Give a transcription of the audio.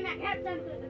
Bring that cat